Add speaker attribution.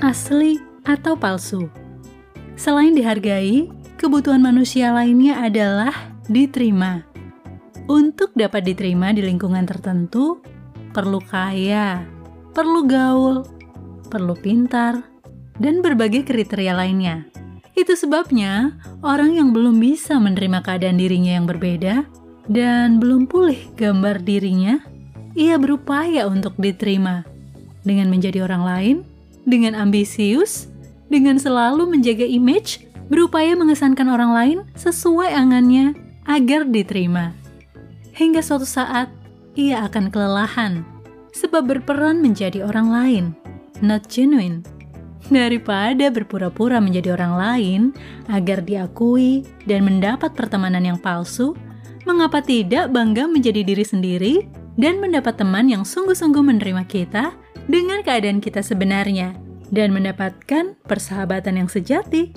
Speaker 1: asli atau palsu. Selain dihargai, kebutuhan manusia lainnya adalah diterima. Untuk dapat diterima di lingkungan tertentu, perlu kaya, perlu gaul, perlu pintar, dan berbagai kriteria lainnya. Itu sebabnya orang yang belum bisa menerima keadaan dirinya yang berbeda dan belum pulih gambar dirinya, ia berupaya untuk diterima dengan menjadi orang lain, dengan ambisius, dengan selalu menjaga image, berupaya mengesankan orang lain sesuai angannya agar diterima. Hingga suatu saat ia akan kelelahan sebab berperan menjadi orang lain, not genuine Daripada berpura-pura menjadi orang lain agar diakui dan mendapat pertemanan yang palsu, mengapa tidak bangga menjadi diri sendiri dan mendapat teman yang sungguh-sungguh menerima kita dengan keadaan kita sebenarnya dan mendapatkan persahabatan yang sejati